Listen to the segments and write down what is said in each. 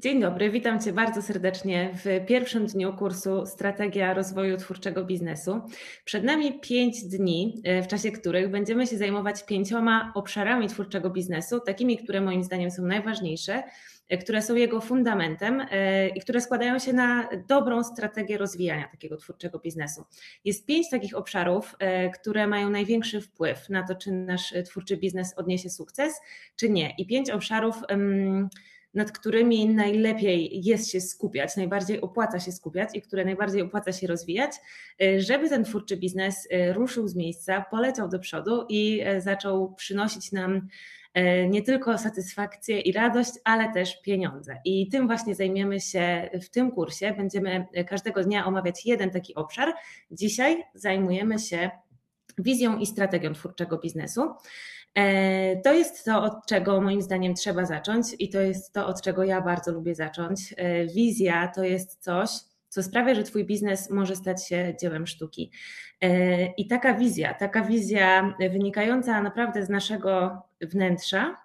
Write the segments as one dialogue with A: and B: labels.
A: Dzień dobry, witam Cię bardzo serdecznie w pierwszym dniu kursu Strategia Rozwoju Twórczego Biznesu. Przed nami pięć dni, e, w czasie których będziemy się zajmować pięcioma obszarami twórczego biznesu, takimi, które moim zdaniem są najważniejsze, e, które są jego fundamentem e, i które składają się na dobrą strategię rozwijania takiego twórczego biznesu. Jest pięć takich obszarów, które mają największy wpływ na to, czy nasz twórczy biznes odniesie sukces, czy nie. I pięć obszarów. Um, nad którymi najlepiej jest się skupiać, najbardziej opłaca się skupiać i które najbardziej opłaca się rozwijać, y, żeby ten twórczy biznes y, ruszył z miejsca, poleciał do przodu i y, zaczął przynosić nam nie tylko satysfakcję i radość, ale też pieniądze. I tym właśnie zajmiemy się w tym kursie. Będziemy każdego dnia omawiać jeden taki obszar. Dzisiaj zajmujemy się wizją i strategią twórczego biznesu. E, to jest to, od czego moim zdaniem trzeba zacząć, i to jest to, od czego ja bardzo lubię zacząć. E, wizja to jest coś, co sprawia, że Twój biznes może stać się dziełem sztuki. E, I taka wizja, taka wizja wynikająca naprawdę z naszego wnętrza,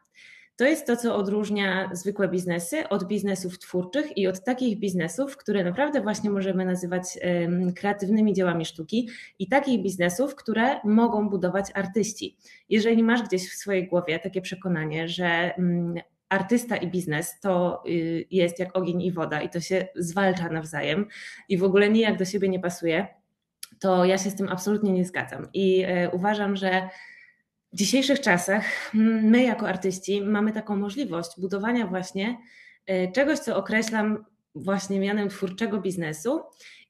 A: to jest to, co odróżnia zwykłe biznesy od biznesów twórczych i od takich biznesów, które naprawdę właśnie możemy nazywać kreatywnymi dziełami sztuki i takich biznesów, które mogą budować artyści. Jeżeli masz gdzieś w swojej głowie takie przekonanie, że mm, artysta i biznes to y, jest jak ogień i woda i to się zwalcza nawzajem i w ogóle nijak do siebie nie pasuje, to ja się z tym absolutnie nie zgadzam. I e, uważam, że w dzisiejszych czasach my jako artyści mamy taką możliwość budowania właśnie e, czegoś, co określam właśnie mianem twórczego biznesu.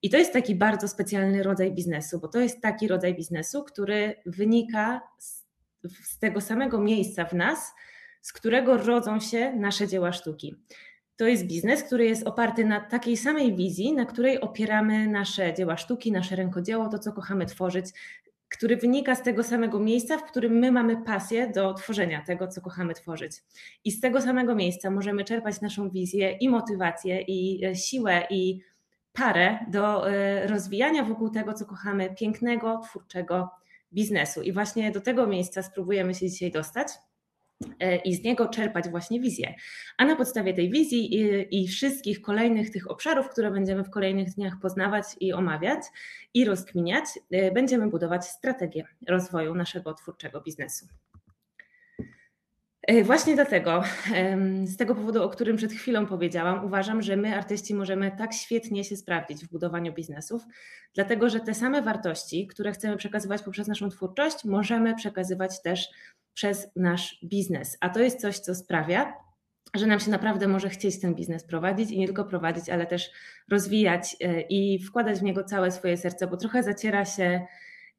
A: I to jest taki bardzo specjalny rodzaj biznesu, bo to jest taki rodzaj biznesu, który wynika z, z tego samego miejsca w nas, z którego rodzą się nasze dzieła sztuki. To jest biznes, który jest oparty na takiej samej wizji, na której opieramy nasze dzieła sztuki, nasze rękodzieło, to co kochamy tworzyć, który wynika z tego samego miejsca, w którym my mamy pasję do tworzenia tego, co kochamy tworzyć. I z tego samego miejsca możemy czerpać naszą wizję i motywację, i e, siłę, i parę do e, rozwijania wokół tego, co kochamy, pięknego, twórczego biznesu. I właśnie do tego miejsca spróbujemy się dzisiaj dostać. E, i z niego czerpać właśnie wizję. A na podstawie tej wizji i, i, wszystkich kolejnych tych obszarów, które będziemy w kolejnych dniach poznawać i omawiać i rozkminiać, e, będziemy budować strategię rozwoju naszego twórczego biznesu. E, właśnie dlatego, z tego powodu, o którym przed chwilą powiedziałam, uważam, że my, artyści, możemy tak świetnie się sprawdzić w budowaniu biznesów, dlatego że te same wartości, które chcemy przekazywać poprzez naszą twórczość, możemy przekazywać też przez nasz biznes. A to jest coś, co sprawia, że nam się naprawdę może chcieć ten biznes prowadzić i nie tylko prowadzić, ale też rozwijać e, i wkładać w niego całe swoje serce, bo trochę zaciera się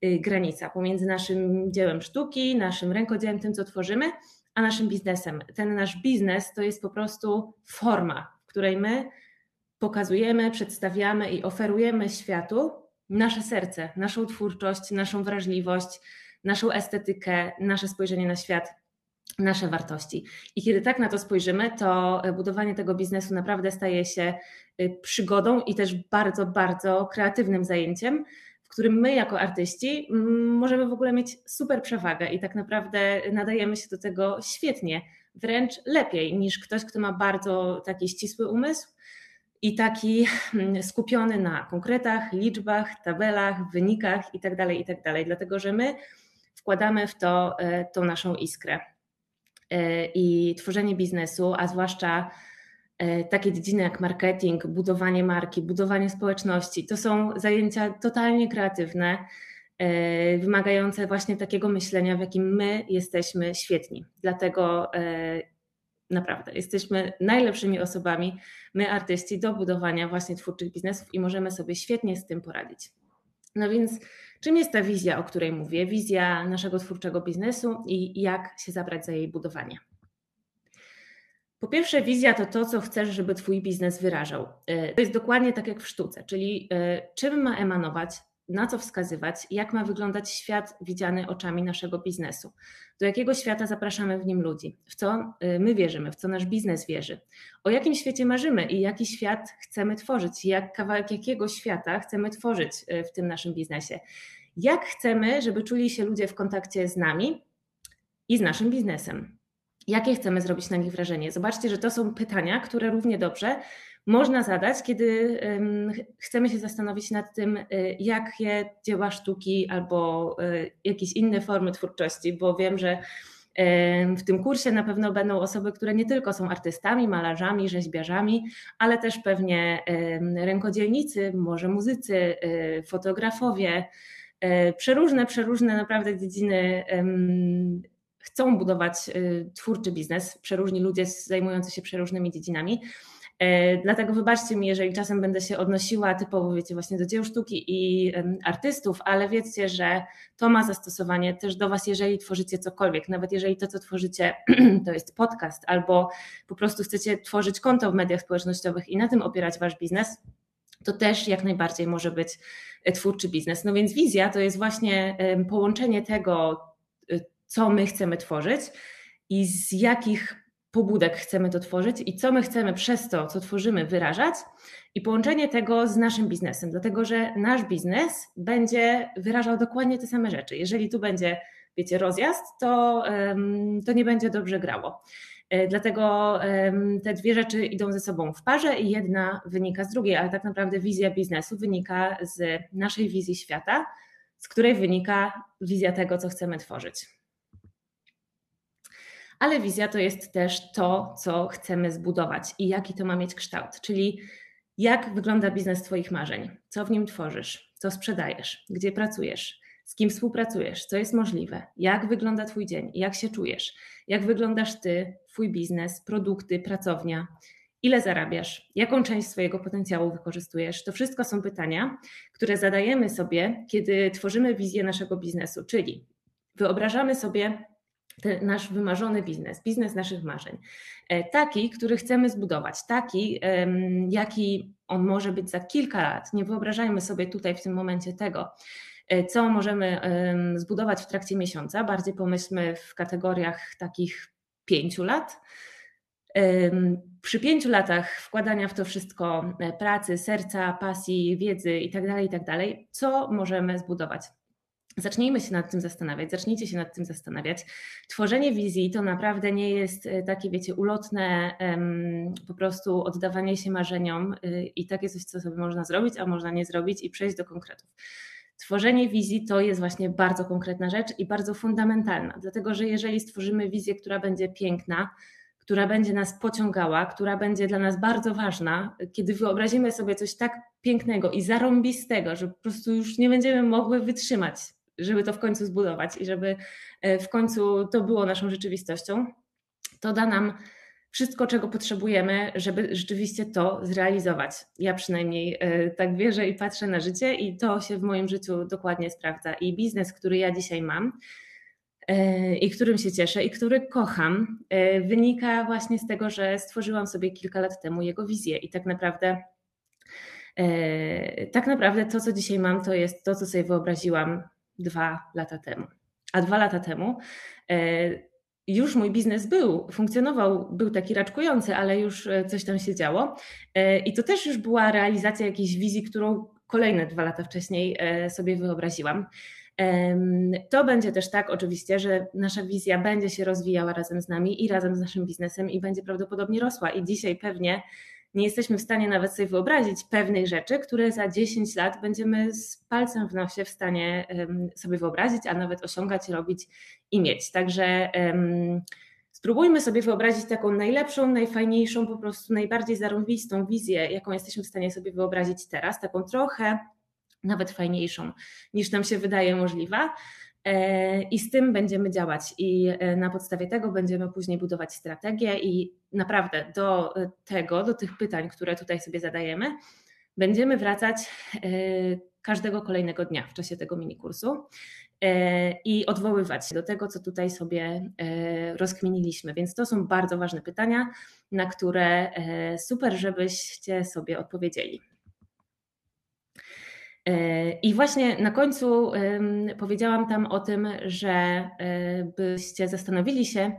A: y, granica pomiędzy naszym dziełem sztuki, naszym rękodziełem, tym co tworzymy, a naszym biznesem. Ten nasz biznes to jest po prostu forma, w której my pokazujemy, przedstawiamy i oferujemy światu nasze serce, naszą twórczość, naszą wrażliwość, naszą estetykę, nasze spojrzenie na świat, nasze wartości. I kiedy tak na to spojrzymy, to budowanie tego biznesu naprawdę staje się y, przygodą i też bardzo, bardzo kreatywnym zajęciem, w którym my jako artyści możemy w ogóle mieć super przewagę i tak naprawdę nadajemy się do tego świetnie, wręcz lepiej niż ktoś, kto ma bardzo taki ścisły umysł i taki skupiony na konkretach, liczbach, tabelach, wynikach itd., tak itd. Tak Dlatego, że my wkładamy w to e, tą naszą iskrę. E, I tworzenie biznesu, a zwłaszcza e, takie dziedziny jak marketing, budowanie marki, budowanie społeczności, to są zajęcia totalnie kreatywne, wymagające właśnie takiego myślenia, w jakim my jesteśmy świetni. Dlatego naprawdę jesteśmy najlepszymi osobami, my artyści, do budowania właśnie twórczych biznesów i możemy sobie świetnie z tym poradzić. No więc Czym jest ta wizja, o której mówię? Wizja naszego twórczego biznesu i jak się zabrać za jej budowanie? Po pierwsze, wizja to to, co chcesz, żeby Twój biznes wyrażał. E, to jest dokładnie tak jak w sztuce, czyli e, czym ma emanować na co wskazywać, jak ma wyglądać świat widziany oczami naszego biznesu. Do jakiego świata zapraszamy w nim ludzi, w co y, my wierzymy, w co nasz biznes wierzy, o jakim świecie marzymy i jaki świat chcemy tworzyć, jak kawałek jakiego świata chcemy tworzyć y, w tym naszym biznesie. Jak chcemy, żeby czuli się ludzie w kontakcie z nami i z naszym biznesem. jakie chcemy zrobić na nich wrażenie. Zobaczcie, że to są pytania, które równie dobrze można zadać, kiedy chcemy się zastanowić nad tym, y, jakie dzieła sztuki albo y, jakieś inne formy twórczości, bo wiem, że w tym kursie na pewno będą osoby, które nie tylko są artystami, malarzami, rzeźbiarzami, ale też pewnie rękodzielnicy, może muzycy, y, fotografowie, przeróżne, przeróżne naprawdę dziedziny chcą budować twórczy biznes, przeróżni ludzie zajmujący się przeróżnymi dziedzinami. E, dlatego wybaczcie mi, jeżeli czasem będę się odnosiła typowo, wiecie, właśnie do dzieł sztuki i artystów, ale wiedzcie, że to ma zastosowanie też do Was, jeżeli tworzycie cokolwiek, nawet jeżeli to, co tworzycie, to jest podcast, albo po prostu chcecie tworzyć konto w mediach społecznościowych i na tym opierać Wasz biznes, to też jak najbardziej może być e, twórczy biznes. No więc wizja to jest właśnie połączenie tego, e, co my chcemy tworzyć i z jakich pobudek chcemy to tworzyć i co my chcemy przez to, co tworzymy, wyrażać, i połączenie tego z naszym biznesem, dlatego że nasz biznes będzie wyrażał dokładnie te same rzeczy. Jeżeli tu będzie, wiecie, rozjazd, to, to nie będzie dobrze grało. E, dlatego te dwie rzeczy idą ze sobą w parze i jedna wynika z drugiej, ale tak naprawdę wizja biznesu wynika z naszej wizji świata, z której wynika wizja tego, co chcemy tworzyć ale wizja to jest też to, co chcemy zbudować i jaki to ma mieć kształt, czyli jak wygląda biznes Twoich marzeń, co w nim tworzysz, co sprzedajesz, gdzie pracujesz, z kim współpracujesz, co jest możliwe, jak wygląda Twój dzień, jak się czujesz, jak wyglądasz Ty, Twój biznes, produkty, pracownia, ile zarabiasz, jaką część swojego potencjału wykorzystujesz. To wszystko są pytania, które zadajemy sobie, kiedy tworzymy wizję naszego biznesu, czyli wyobrażamy sobie ten nasz wymarzony biznes, biznes naszych marzeń. E, taki, który chcemy zbudować, taki, jaki on może być za kilka lat. Nie wyobrażajmy sobie tutaj w tym momencie tego, e, co możemy zbudować w trakcie miesiąca. Bardziej pomyślmy w kategoriach takich pięciu lat. Przy pięciu latach wkładania w to wszystko e, pracy, serca, pasji, wiedzy itd., tak itd., tak co możemy zbudować? Zacznijmy się nad tym zastanawiać, zacznijcie się nad tym zastanawiać. Tworzenie wizji to naprawdę nie jest e, takie, wiecie, ulotne po prostu oddawanie się marzeniom y, i takie coś, co sobie można zrobić, a można nie zrobić i przejść do konkretów. Tworzenie wizji to jest właśnie bardzo konkretna rzecz i bardzo fundamentalna, dlatego że jeżeli stworzymy wizję, która będzie piękna, która będzie nas pociągała, która będzie dla nas bardzo ważna, kiedy wyobrazimy sobie coś tak pięknego i zarąbistego, że po prostu już nie będziemy mogły wytrzymać żeby to w końcu zbudować i żeby e, w końcu to było naszą rzeczywistością, to da nam wszystko, czego potrzebujemy, żeby rzeczywiście to zrealizować. Ja przynajmniej e, tak wierzę i patrzę na życie, i to się w moim życiu dokładnie sprawdza. I biznes, który ja dzisiaj mam, e, i którym się cieszę, i który kocham, wynika właśnie z tego, że stworzyłam sobie kilka lat temu jego wizję i tak naprawdę. Tak naprawdę to, co dzisiaj mam, to jest to, co sobie wyobraziłam dwa lata temu. A dwa lata temu e, już mój biznes był, funkcjonował, był taki raczkujący, ale już e, coś tam się działo. E, I to też już była realizacja jakiejś wizji, którą kolejne dwa lata wcześniej sobie wyobraziłam. To będzie też tak, oczywiście, że nasza wizja będzie się rozwijała razem z nami i razem z naszym biznesem i będzie prawdopodobnie rosła. I dzisiaj pewnie nie jesteśmy w stanie nawet sobie wyobrazić pewnych rzeczy, które za 10 lat będziemy z palcem w nosie w stanie sobie wyobrazić, a nawet osiągać, robić i mieć. Także spróbujmy sobie wyobrazić taką najlepszą, najfajniejszą, po prostu najbardziej zarąbistą wizję, jaką jesteśmy w stanie sobie wyobrazić teraz, taką trochę nawet fajniejszą niż nam się wydaje możliwa. E, I z tym będziemy działać, i e, na podstawie tego będziemy później budować strategię. I naprawdę do tego, do tych pytań, które tutaj sobie zadajemy, będziemy wracać e, każdego kolejnego dnia w czasie tego mini kursu i odwoływać się do tego, co tutaj sobie rozkminiliśmy. Więc to są bardzo ważne pytania, na które super, żebyście sobie odpowiedzieli. I właśnie na końcu powiedziałam tam o tym, że e, byście zastanowili się,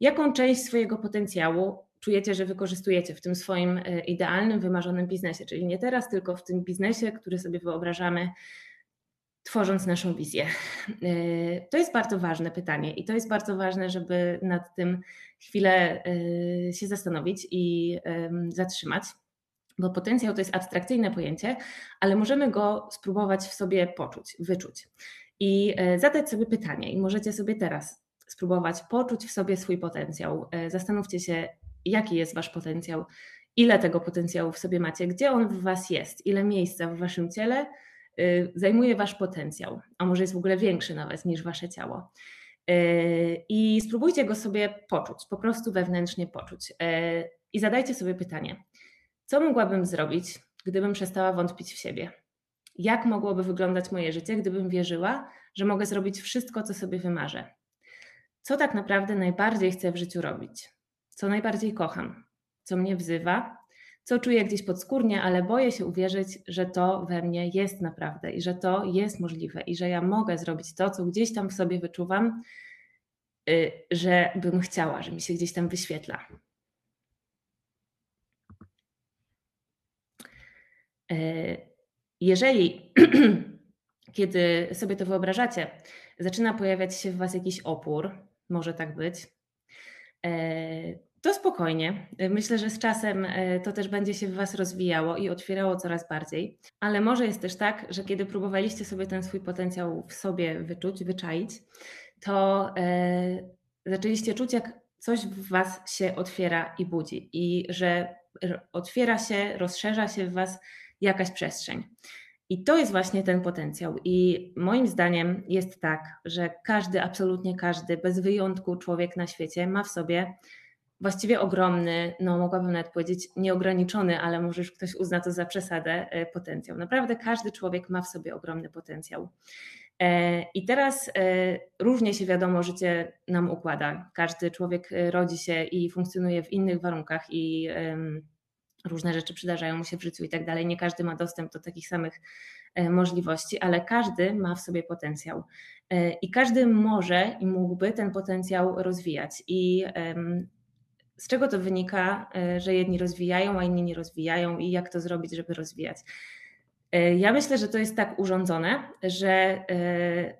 A: jaką część swojego potencjału czujecie, że wykorzystujecie w tym swoim e, idealnym, wymarzonym biznesie, czyli nie teraz, tylko w tym biznesie, który sobie wyobrażamy tworząc naszą wizję? Y, to jest bardzo ważne pytanie i to jest bardzo ważne, żeby nad tym chwilę się zastanowić i zatrzymać, bo potencjał to jest abstrakcyjne pojęcie, ale możemy go spróbować w sobie poczuć, wyczuć i e, zadać sobie pytanie. I możecie sobie teraz spróbować poczuć w sobie swój potencjał. E, zastanówcie się, jaki jest Wasz potencjał, ile tego potencjału w sobie macie, gdzie on w Was jest, ile miejsca w Waszym ciele y, zajmuje Wasz potencjał, a może jest w ogóle większy nawet niż Wasze ciało. I spróbujcie go sobie poczuć, po prostu wewnętrznie poczuć. I zadajcie sobie pytanie, co mogłabym zrobić, gdybym przestała wątpić w siebie? Jak mogłoby wyglądać moje życie, gdybym wierzyła, że mogę zrobić wszystko, co sobie wymarzę? Co tak naprawdę najbardziej chcę w życiu robić? Co najbardziej kocham? Co mnie wzywa? Co czuję gdzieś podskórnie, ale boję się uwierzyć, że to we mnie jest naprawdę i że to jest możliwe i że ja mogę zrobić to, co gdzieś tam w sobie wyczuwam, y, że bym chciała, że mi się gdzieś tam wyświetla. Jeżeli, kiedy sobie to wyobrażacie, zaczyna pojawiać się w Was jakiś opór, może tak być, e, to spokojnie. Myślę, że z czasem e, to też będzie się w Was rozwijało i otwierało coraz bardziej. Ale może jest też tak, że kiedy próbowaliście sobie ten swój potencjał w sobie wyczuć, wyczaić, to e, zaczęliście czuć, jak coś w Was się otwiera i budzi, i że otwiera się, rozszerza się w Was jakaś przestrzeń. I to jest właśnie ten potencjał. I moim zdaniem jest tak, że każdy, absolutnie każdy, bez wyjątku człowiek na świecie ma w sobie właściwie ogromny, no mogłabym nawet powiedzieć nieograniczony, ale może już ktoś uzna to za przesadę, e, potencjał. Naprawdę każdy człowiek ma w sobie ogromny potencjał. E, I teraz e, różnie się wiadomo, życie nam układa. Każdy człowiek rodzi się i funkcjonuje w innych warunkach i różne rzeczy przydarzają mu się w życiu i tak dalej. Nie każdy ma dostęp do takich samych e, możliwości, ale każdy ma w sobie potencjał e, i każdy może i mógłby ten potencjał rozwijać. I z czego to wynika, e, że jedni rozwijają, a inni nie rozwijają i jak to zrobić, żeby rozwijać? Ja myślę, że to jest tak urządzone, że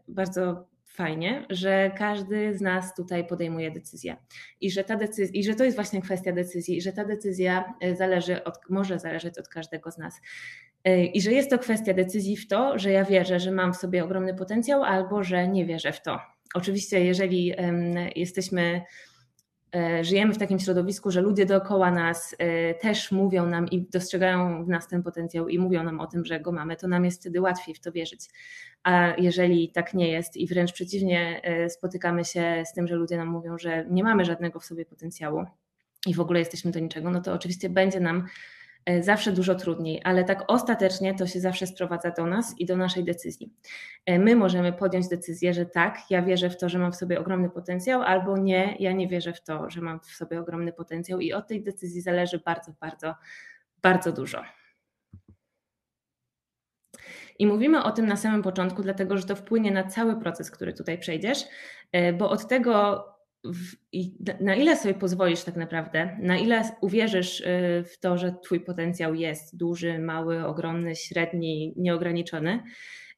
A: bardzo fajnie, że każdy z nas tutaj podejmuje decyzję i że, ta decyzja, i że to jest właśnie kwestia decyzji i że ta decyzja e, zależy od, może zależeć od każdego z nas. E, I że jest to kwestia decyzji w to, że ja wierzę, że mam w sobie ogromny potencjał, albo że nie wierzę w to. Oczywiście, jeżeli jesteśmy żyjemy w takim środowisku, że ludzie dookoła nas e, też mówią nam i dostrzegają w nas ten potencjał i mówią nam o tym, że go mamy, to nam jest wtedy łatwiej w to wierzyć. A jeżeli tak nie jest i wręcz przeciwnie, e, spotykamy się z tym, że ludzie nam mówią, że nie mamy żadnego w sobie potencjału i w ogóle jesteśmy do niczego, no to oczywiście będzie nam E, zawsze dużo trudniej, ale tak ostatecznie to się zawsze sprowadza do nas i do naszej decyzji. E, my możemy podjąć decyzję, że tak, ja wierzę w to, że mam w sobie ogromny potencjał, albo nie, ja nie wierzę w to, że mam w sobie ogromny potencjał, i od tej decyzji zależy bardzo, bardzo, bardzo dużo. I mówimy o tym na samym początku, dlatego że to wpłynie na cały proces, który tutaj przejdziesz, e, bo od tego, w, na ile sobie pozwolisz tak naprawdę, na ile uwierzysz y, w to, że Twój potencjał jest duży, mały, ogromny, średni, nieograniczony,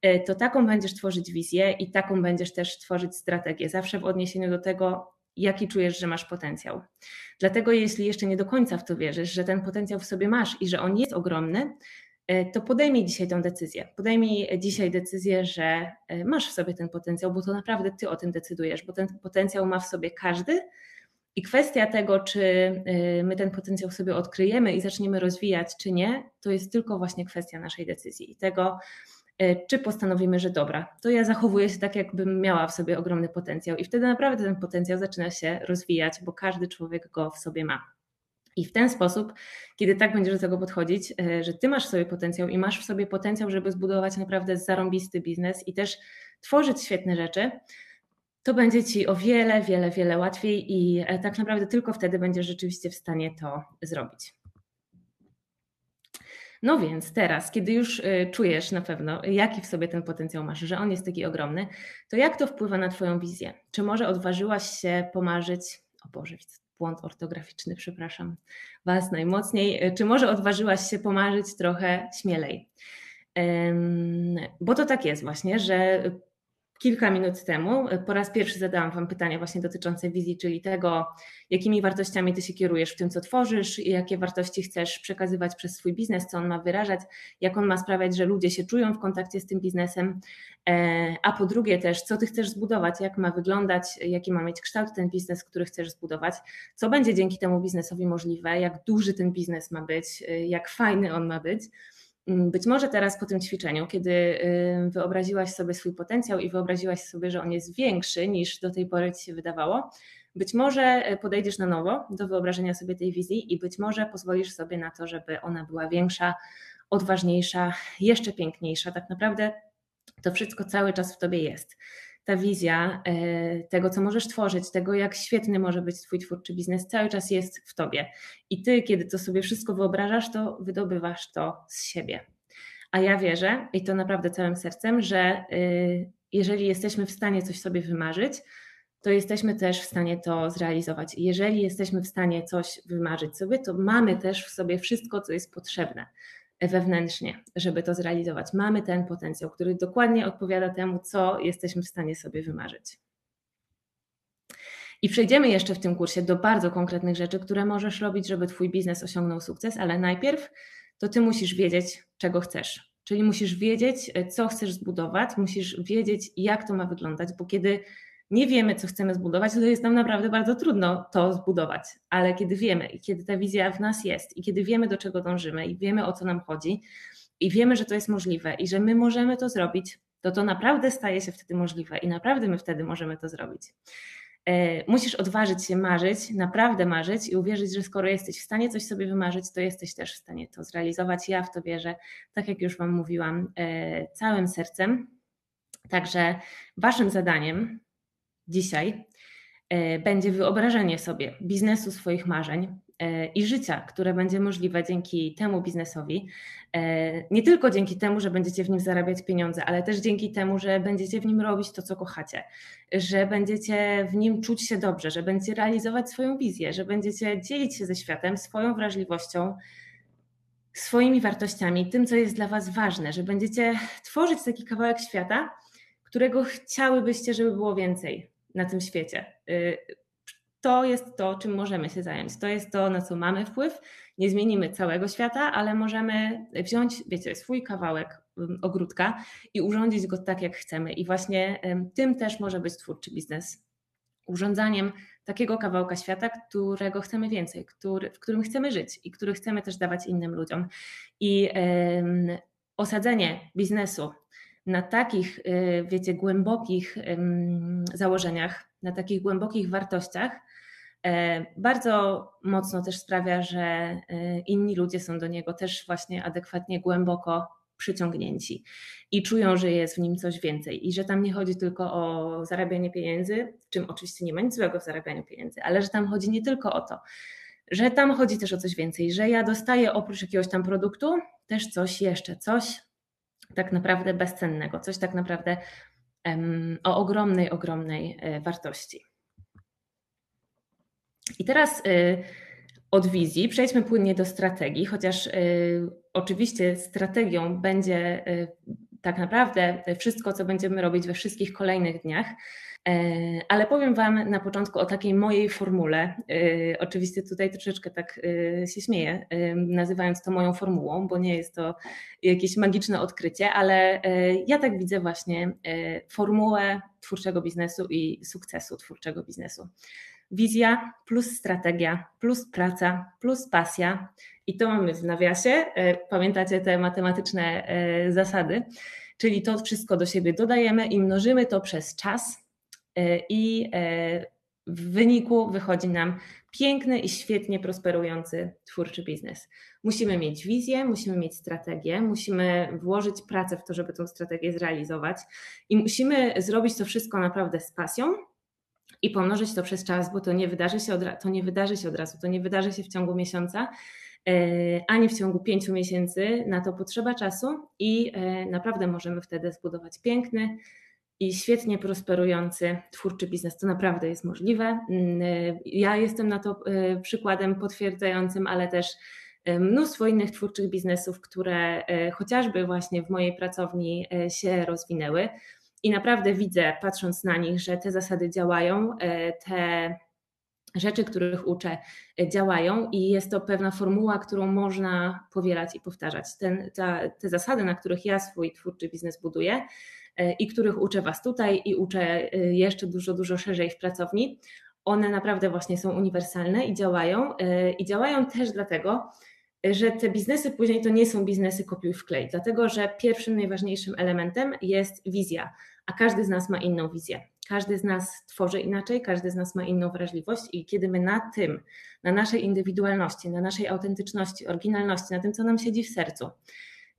A: y, to taką będziesz tworzyć wizję i taką będziesz też tworzyć strategię, zawsze w odniesieniu do tego, jaki czujesz, że masz potencjał. Dlatego, jeśli jeszcze nie do końca w to wierzysz, że ten potencjał w sobie masz i że on jest ogromny, to podejmij dzisiaj tę decyzję. Podejmij dzisiaj decyzję, że e, masz w sobie ten potencjał, bo to naprawdę ty o tym decydujesz, bo ten potencjał ma w sobie każdy. I kwestia tego, czy e, my ten potencjał sobie odkryjemy i zaczniemy rozwijać, czy nie, to jest tylko właśnie kwestia naszej decyzji i tego, czy postanowimy, że dobra, to ja zachowuję się tak, jakbym miała w sobie ogromny potencjał, i wtedy naprawdę ten potencjał zaczyna się rozwijać, bo każdy człowiek go w sobie ma. I w ten sposób, kiedy tak będziesz do tego podchodzić, e, że ty masz w sobie potencjał i masz w sobie potencjał, żeby zbudować naprawdę zarąbisty biznes i też tworzyć świetne rzeczy, to będzie ci o wiele, wiele, wiele łatwiej i e, tak naprawdę tylko wtedy będziesz rzeczywiście w stanie to zrobić. No więc teraz, kiedy już e, czujesz na pewno, jaki w sobie ten potencjał masz, że on jest taki ogromny, to jak to wpływa na Twoją wizję? Czy może odważyłaś się pomarzyć, o Boże, widzę błąd ortograficzny, przepraszam Was najmocniej. Czy może odważyłaś się pomarzyć trochę śmielej? Bo to tak jest właśnie, że kilka minut temu po raz pierwszy zadałam Wam pytanie właśnie dotyczące wizji, czyli tego, jakimi wartościami Ty się kierujesz w tym, co tworzysz, jakie wartości chcesz przekazywać przez swój biznes, co on ma wyrażać, jak on ma sprawiać, że ludzie się czują w kontakcie z tym biznesem, e, a po drugie też, co Ty chcesz zbudować, jak ma wyglądać, jaki ma mieć kształt ten biznes, który chcesz zbudować, co będzie dzięki temu biznesowi możliwe, jak duży ten biznes ma być, e, jak fajny on ma być. Mm, być może teraz po tym ćwiczeniu, kiedy y, wyobraziłaś sobie swój potencjał i wyobraziłaś sobie, że on jest większy niż do tej pory ci się wydawało, być może y, podejdziesz na nowo do wyobrażenia sobie tej wizji i być może pozwolisz sobie na to, żeby ona była większa, odważniejsza, jeszcze piękniejsza. Tak naprawdę to wszystko cały czas w tobie jest ta wizja e, tego, co możesz tworzyć, tego, jak świetny może być Twój twórczy biznes, cały czas jest w Tobie. I Ty, kiedy to sobie wszystko wyobrażasz, to wydobywasz to z siebie. A ja wierzę, i to naprawdę całym sercem, że y, jeżeli jesteśmy w stanie coś sobie wymarzyć, to jesteśmy też w stanie to zrealizować. Jeżeli jesteśmy w stanie coś wymarzyć sobie, to mamy też w sobie wszystko, co jest potrzebne wewnętrznie, żeby to zrealizować. Mamy ten potencjał, który dokładnie odpowiada temu, co jesteśmy w stanie sobie wymarzyć. I przejdziemy jeszcze w tym kursie do bardzo konkretnych rzeczy, które możesz robić, żeby Twój biznes osiągnął sukces, ale najpierw to Ty musisz wiedzieć, czego chcesz. Czyli musisz wiedzieć, co chcesz zbudować, musisz wiedzieć, jak to ma wyglądać, bo kiedy nie wiemy, co chcemy zbudować, to jest nam naprawdę bardzo trudno to zbudować. Ale kiedy wiemy i kiedy ta wizja w nas jest i kiedy wiemy, do czego dążymy i wiemy, o co nam chodzi i wiemy, że to jest możliwe i że my możemy to zrobić, to to naprawdę staje się wtedy możliwe i naprawdę my wtedy możemy to zrobić. E, musisz odważyć się marzyć, naprawdę marzyć i uwierzyć, że skoro jesteś w stanie coś sobie wymarzyć, to jesteś też w stanie to zrealizować. Ja w to wierzę, tak jak już Wam mówiłam, e, całym sercem. Także Waszym zadaniem dzisiaj e, będzie wyobrażenie sobie biznesu swoich marzeń e, i życia, które będzie możliwe dzięki temu biznesowi. E, nie tylko dzięki temu, że będziecie w nim zarabiać pieniądze, ale też dzięki temu, że będziecie w nim robić to, co kochacie, że będziecie w nim czuć się dobrze, że będziecie realizować swoją wizję, że będziecie dzielić się ze światem swoją wrażliwością, swoimi wartościami, tym, co jest dla Was ważne, że będziecie tworzyć taki kawałek świata, którego chciałybyście, żeby było więcej, na tym świecie. Y, to jest to, czym możemy się zająć. To jest to, na co mamy wpływ. Nie zmienimy całego świata, ale możemy wziąć, wiecie, swój kawałek ogródka i urządzić go tak, jak chcemy. I właśnie tym też może być twórczy biznes. Urządzaniem takiego kawałka świata, którego chcemy więcej, który, w którym chcemy żyć i który chcemy też dawać innym ludziom. I um, osadzenie biznesu na takich, y, wiecie, głębokich założeniach, na takich głębokich wartościach, e, bardzo mocno też sprawia, że e, inni ludzie są do niego też właśnie adekwatnie głęboko przyciągnięci i czują, że jest w nim coś więcej i że tam nie chodzi tylko o zarabianie pieniędzy, czym oczywiście nie ma nic złego w zarabianiu pieniędzy, ale że tam chodzi nie tylko o to, że tam chodzi też o coś więcej, że ja dostaję oprócz jakiegoś tam produktu też coś jeszcze, coś, tak naprawdę bezcennego, coś tak naprawdę o ogromnej, ogromnej e, wartości. I teraz e, od wizji przejdźmy płynnie do strategii, chociaż e, oczywiście strategią będzie tak naprawdę wszystko, co będziemy robić we wszystkich kolejnych dniach. E, ale powiem Wam na początku o takiej mojej formule. E, oczywiście tutaj troszeczkę tak e, się śmieję, nazywając to moją formułą, bo nie jest to jakieś magiczne odkrycie, ale ja tak widzę właśnie formułę twórczego biznesu i sukcesu twórczego biznesu. Wizja plus strategia plus praca plus pasja. I to mamy w nawiasie. Pamiętacie te matematyczne zasady? Czyli to wszystko do siebie dodajemy i mnożymy to przez czas, E, i e, w wyniku wychodzi nam piękny i świetnie prosperujący twórczy biznes. Musimy mieć wizję, musimy mieć strategię, musimy włożyć pracę w to, żeby tę strategię zrealizować i musimy zrobić to wszystko naprawdę z pasją i pomnożyć to przez czas, bo to nie wydarzy się od, to nie wydarzy się od razu, to nie wydarzy się w ciągu miesiąca, e, ani w ciągu pięciu miesięcy. Na to potrzeba czasu i naprawdę możemy wtedy zbudować piękny, i świetnie prosperujący twórczy biznes. To naprawdę jest możliwe. Mm, ja jestem na to przykładem potwierdzającym, ale też mnóstwo innych twórczych biznesów, które chociażby właśnie w mojej pracowni się rozwinęły. I naprawdę widzę, patrząc na nich, że te zasady działają, te rzeczy, których uczę, e, działają i jest to pewna formuła, którą można powielać i powtarzać. Ten, ta, te zasady, na których ja swój twórczy biznes buduję e, i których uczę Was tutaj i uczę e, jeszcze dużo, dużo szerzej w pracowni, one naprawdę właśnie są uniwersalne i działają. I działają też dlatego, że te biznesy później to nie są biznesy kopiuj wklej, dlatego że pierwszym najważniejszym elementem jest wizja, a każdy z nas ma inną wizję. Każdy z nas tworzy inaczej, każdy z nas ma inną wrażliwość i kiedy my na tym, na naszej indywidualności, na naszej autentyczności, oryginalności, na tym, co nam siedzi w sercu,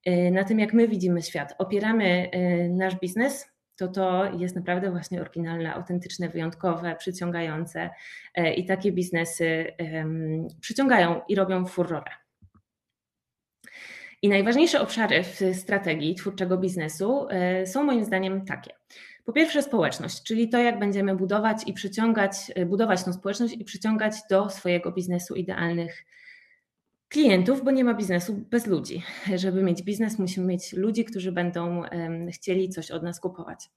A: y, na tym, jak my widzimy świat, opieramy y, nasz biznes, to to jest naprawdę właśnie oryginalne, autentyczne, wyjątkowe, przyciągające y, i takie biznesy przyciągają i robią furorę. I najważniejsze obszary w strategii twórczego biznesu są moim zdaniem takie. Po pierwsze społeczność, czyli to, jak będziemy budować i przyciągać, e, budować tą społeczność i przyciągać do swojego biznesu idealnych klientów, bo nie ma biznesu bez ludzi. Żeby mieć biznes, musimy mieć ludzi, którzy będą chcieli coś od nas kupować.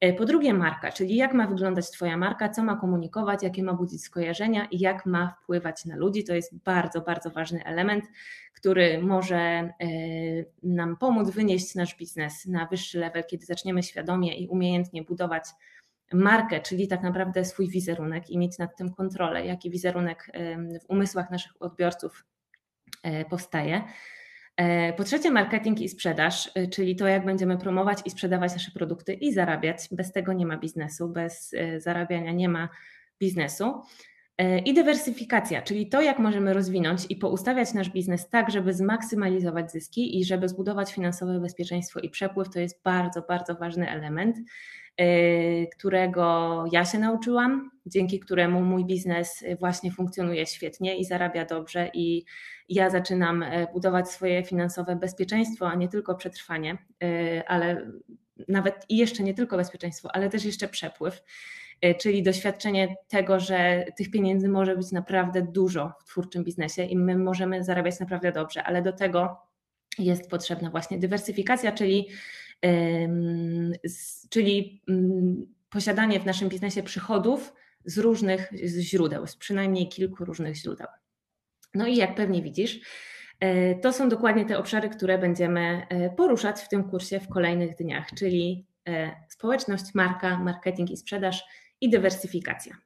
A: E, po drugie, marka, czyli jak ma wyglądać Twoja marka, co ma komunikować, jakie ma budzić skojarzenia i jak ma wpływać na ludzi. To jest bardzo, bardzo ważny element, który może e, nam pomóc wynieść nasz biznes na wyższy level, kiedy zaczniemy świadomie i umiejętnie budować markę, czyli tak naprawdę swój wizerunek i mieć nad tym kontrolę, jaki wizerunek w umysłach naszych odbiorców powstaje. E, po trzecie, marketing i sprzedaż, czyli to, jak będziemy promować i sprzedawać nasze produkty i zarabiać. Bez tego nie ma biznesu, bez zarabiania nie ma biznesu. E, I dywersyfikacja, czyli to, jak możemy rozwinąć i poustawiać nasz biznes tak, żeby zmaksymalizować zyski i żeby zbudować finansowe bezpieczeństwo i przepływ, to jest bardzo, bardzo ważny element, e, którego ja się nauczyłam, dzięki któremu mój biznes właśnie funkcjonuje świetnie i zarabia dobrze, i ja zaczynam e, budować swoje finansowe bezpieczeństwo, a nie tylko przetrwanie, ale nawet i jeszcze nie tylko bezpieczeństwo, ale też jeszcze przepływ. Czyli doświadczenie tego, że tych pieniędzy może być naprawdę dużo w twórczym biznesie i my możemy zarabiać naprawdę dobrze, ale do tego jest potrzebna właśnie dywersyfikacja, czyli, czyli mm, posiadanie w naszym biznesie przychodów z różnych źródeł, z przynajmniej kilku różnych źródeł. No i jak pewnie widzisz, e, to są dokładnie te obszary, które będziemy e, poruszać w tym kursie w kolejnych dniach, czyli społeczność, marka, marketing i sprzedaż i dywersyfikacja.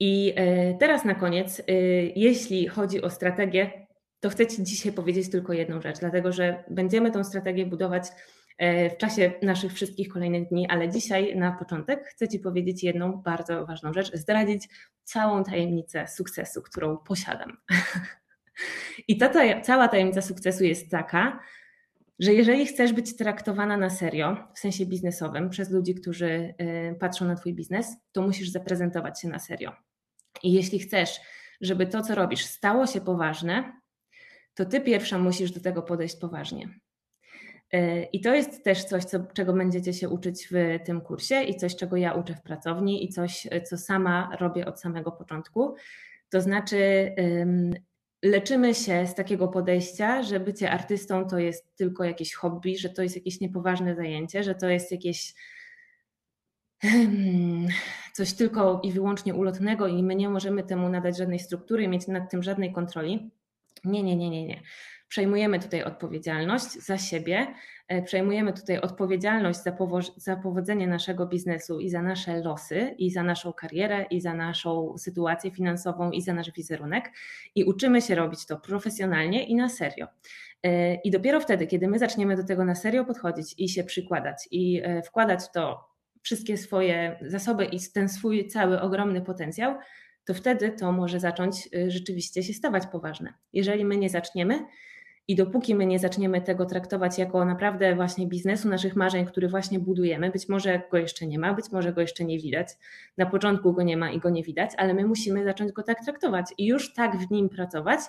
A: I e, teraz na koniec, e, jeśli chodzi o strategię, to chcę Ci dzisiaj powiedzieć tylko jedną rzecz, dlatego że będziemy tą strategię budować e, w czasie naszych wszystkich kolejnych dni, ale dzisiaj na początek chcę Ci powiedzieć jedną bardzo ważną rzecz, zdradzić całą tajemnicę sukcesu, którą posiadam. I ta, ta cała tajemnica sukcesu jest taka, że jeżeli chcesz być traktowana na serio, w sensie biznesowym, przez ludzi, którzy y, patrzą na Twój biznes, to musisz zaprezentować się na serio. I jeśli chcesz, żeby to, co robisz, stało się poważne, to Ty pierwsza musisz do tego podejść poważnie. Y, I to jest też coś, co, czego będziecie się uczyć w tym kursie, i coś, czego ja uczę w pracowni, i coś, co sama robię od samego początku. To znaczy, leczymy się z takiego podejścia, że bycie artystą to jest tylko jakieś hobby, że to jest jakieś niepoważne zajęcie, że to jest jakieś hmm, coś tylko i wyłącznie ulotnego i my nie możemy temu nadać żadnej struktury mieć nad tym żadnej kontroli. Nie, nie, nie, nie, nie. Przejmujemy tutaj odpowiedzialność za siebie, e, przejmujemy tutaj odpowiedzialność za, za powodzenie naszego biznesu i za nasze losy, i za naszą karierę, i za naszą sytuację finansową, i za nasz wizerunek, i uczymy się robić to profesjonalnie i na serio. E, I dopiero wtedy, kiedy my zaczniemy do tego na serio podchodzić i się przykładać, i e, wkładać to wszystkie swoje zasoby i ten swój cały ogromny potencjał, to wtedy to może zacząć rzeczywiście się stawać poważne. Jeżeli my nie zaczniemy, i dopóki my nie zaczniemy tego traktować jako naprawdę właśnie biznesu naszych marzeń, który właśnie budujemy, być może go jeszcze nie ma, być może go jeszcze nie widać, na początku go nie ma i go nie widać, ale my musimy zacząć go tak traktować i już tak w nim pracować,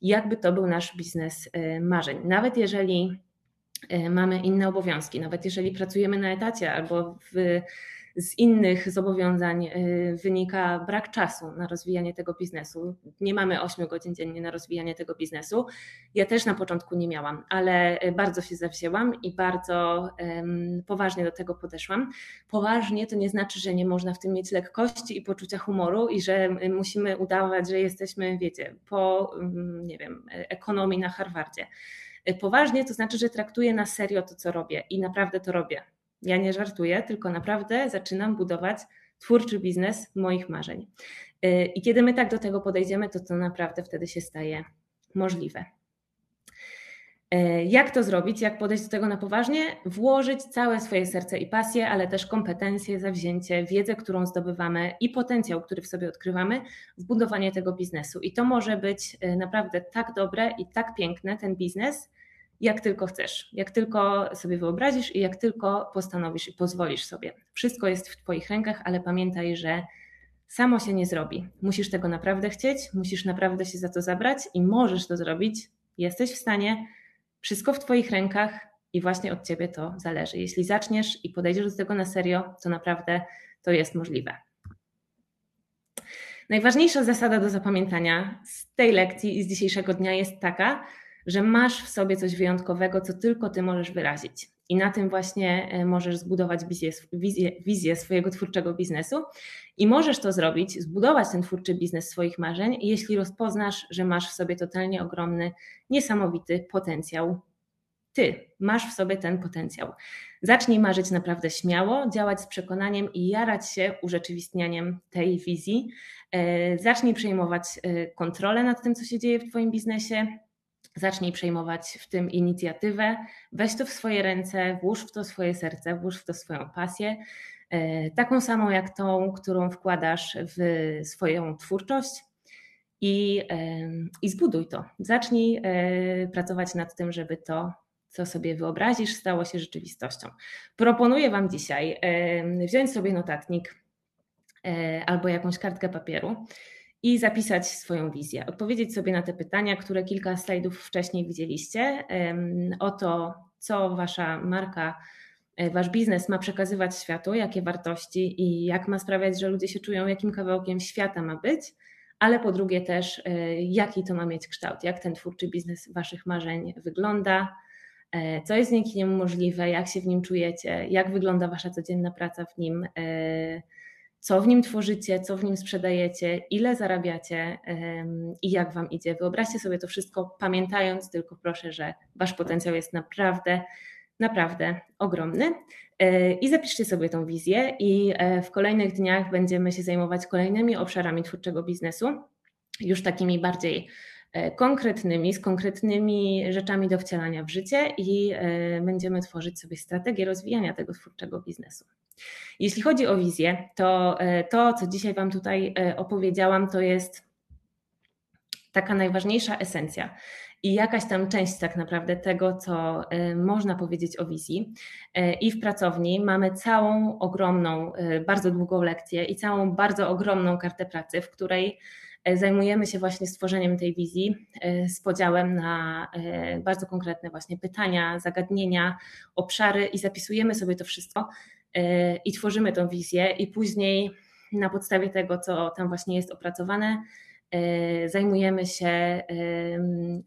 A: jakby to był nasz biznes y, marzeń. Nawet jeżeli y, mamy inne obowiązki, nawet jeżeli pracujemy na etacie albo w z innych zobowiązań y, wynika brak czasu na rozwijanie tego biznesu. Nie mamy 8 godzin dziennie na rozwijanie tego biznesu. Ja też na początku nie miałam, ale y, bardzo się zawzięłam i bardzo poważnie do tego podeszłam. Poważnie to nie znaczy, że nie można w tym mieć lekkości i poczucia humoru i że y, musimy udawać, że jesteśmy, wiecie, po, um, nie wiem, ekonomii na Harvardzie. Poważnie to znaczy, że traktuję na serio to, co robię i naprawdę to robię. Ja nie żartuję, tylko naprawdę zaczynam budować twórczy biznes moich marzeń. Y, I kiedy my tak do tego podejdziemy, to to naprawdę wtedy się staje możliwe. Y, jak to zrobić? Jak podejść do tego na poważnie? Włożyć całe swoje serce i pasję, ale też kompetencje, zawzięcie, wiedzę, którą zdobywamy i potencjał, który w sobie odkrywamy w budowanie tego biznesu. I to może być y, naprawdę tak dobre i tak piękne, ten biznes, jak tylko chcesz, jak tylko sobie wyobrazisz i jak tylko postanowisz i pozwolisz sobie. Wszystko jest w Twoich rękach, ale pamiętaj, że samo się nie zrobi. Musisz tego naprawdę chcieć, musisz naprawdę się za to zabrać i możesz to zrobić. Jesteś w stanie, wszystko w Twoich rękach i właśnie od Ciebie to zależy. Jeśli zaczniesz i podejdziesz do tego na serio, to naprawdę to jest możliwe. Najważniejsza zasada do zapamiętania z tej lekcji i z dzisiejszego dnia jest taka, że masz w sobie coś wyjątkowego, co tylko ty możesz wyrazić. I na tym właśnie e, możesz zbudować wizję, wizję, wizję, swojego twórczego biznesu. I możesz to zrobić, zbudować ten twórczy biznes swoich marzeń, jeśli rozpoznasz, że masz w sobie totalnie ogromny, niesamowity potencjał. Ty masz w sobie ten potencjał. Zacznij marzyć naprawdę śmiało, działać z przekonaniem i jarać się urzeczywistnianiem tej wizji. E, zacznij przejmować e, kontrolę nad tym, co się dzieje w Twoim biznesie zacznij przejmować w tym inicjatywę, weź to w swoje ręce, włóż w to swoje serce, włóż w to swoją pasję, e, taką samą jak tą, którą wkładasz w swoją twórczość. I, e, I zbuduj to. Zacznij e, pracować nad tym, żeby to, co sobie wyobrazisz, stało się rzeczywistością. Proponuję Wam dzisiaj wziąć sobie notatnik albo jakąś kartkę papieru i zapisać swoją wizję, odpowiedzieć sobie na te pytania, które kilka slajdów wcześniej widzieliście, o to, co wasza marka, e, wasz biznes ma przekazywać światu, jakie wartości i jak ma sprawiać, że ludzie się czują, jakim kawałkiem świata ma być, ale po drugie też, e, jaki to ma mieć kształt, jak ten twórczy biznes waszych marzeń wygląda, e, co jest dzięki niemu możliwe, jak się w nim czujecie, jak wygląda wasza codzienna praca w nim co w nim tworzycie, co w nim sprzedajecie, ile zarabiacie i jak Wam idzie. Wyobraźcie sobie to wszystko, pamiętając tylko proszę, że Wasz potencjał jest naprawdę, naprawdę ogromny. E, I zapiszcie sobie tą wizję, i e, w kolejnych dniach będziemy się zajmować kolejnymi obszarami twórczego biznesu, już takimi bardziej konkretnymi, z konkretnymi rzeczami do wcielania w życie i będziemy tworzyć sobie strategię rozwijania tego twórczego biznesu. Jeśli chodzi o wizję, to e, to, co dzisiaj Wam tutaj e, opowiedziałam, to jest taka najważniejsza esencja i jakaś tam część tak naprawdę tego, co e, można powiedzieć o wizji. I w pracowni mamy całą ogromną, bardzo długą lekcję i całą bardzo ogromną kartę pracy, w której zajmujemy się właśnie stworzeniem tej wizji z podziałem na bardzo konkretne właśnie pytania, zagadnienia, obszary i zapisujemy sobie to wszystko i tworzymy tą wizję, i później na podstawie tego, co tam właśnie jest opracowane, e, zajmujemy się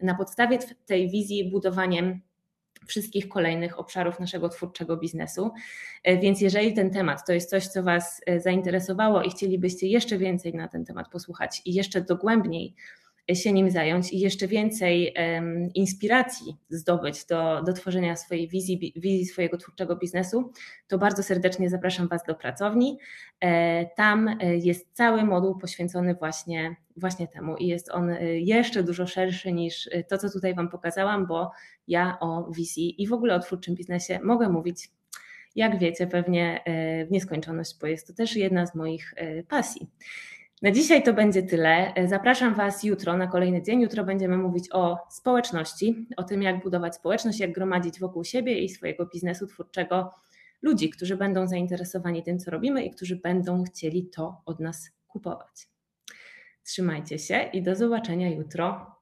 A: na podstawie tej wizji budowaniem wszystkich kolejnych obszarów naszego twórczego biznesu. E, więc jeżeli ten temat to jest coś, co Was e, zainteresowało i chcielibyście jeszcze więcej na ten temat posłuchać i jeszcze dogłębniej się nim zająć i jeszcze więcej inspiracji zdobyć do, do tworzenia swojej wizji, wizji swojego twórczego biznesu, to bardzo serdecznie zapraszam Was do pracowni. E, tam e, jest cały moduł poświęcony właśnie, właśnie temu i jest on e, jeszcze dużo szerszy niż to, co tutaj Wam pokazałam, bo ja o wizji i w ogóle o twórczym biznesie mogę mówić jak wiecie, pewnie w nieskończoność, bo jest to też jedna z moich pasji. Na dzisiaj to będzie tyle. Zapraszam Was jutro na kolejny dzień. Jutro będziemy mówić o społeczności, o tym, jak budować społeczność, jak gromadzić wokół siebie i swojego biznesu twórczego ludzi, którzy będą zainteresowani tym, co robimy i którzy będą chcieli to od nas kupować. Trzymajcie się i do zobaczenia jutro.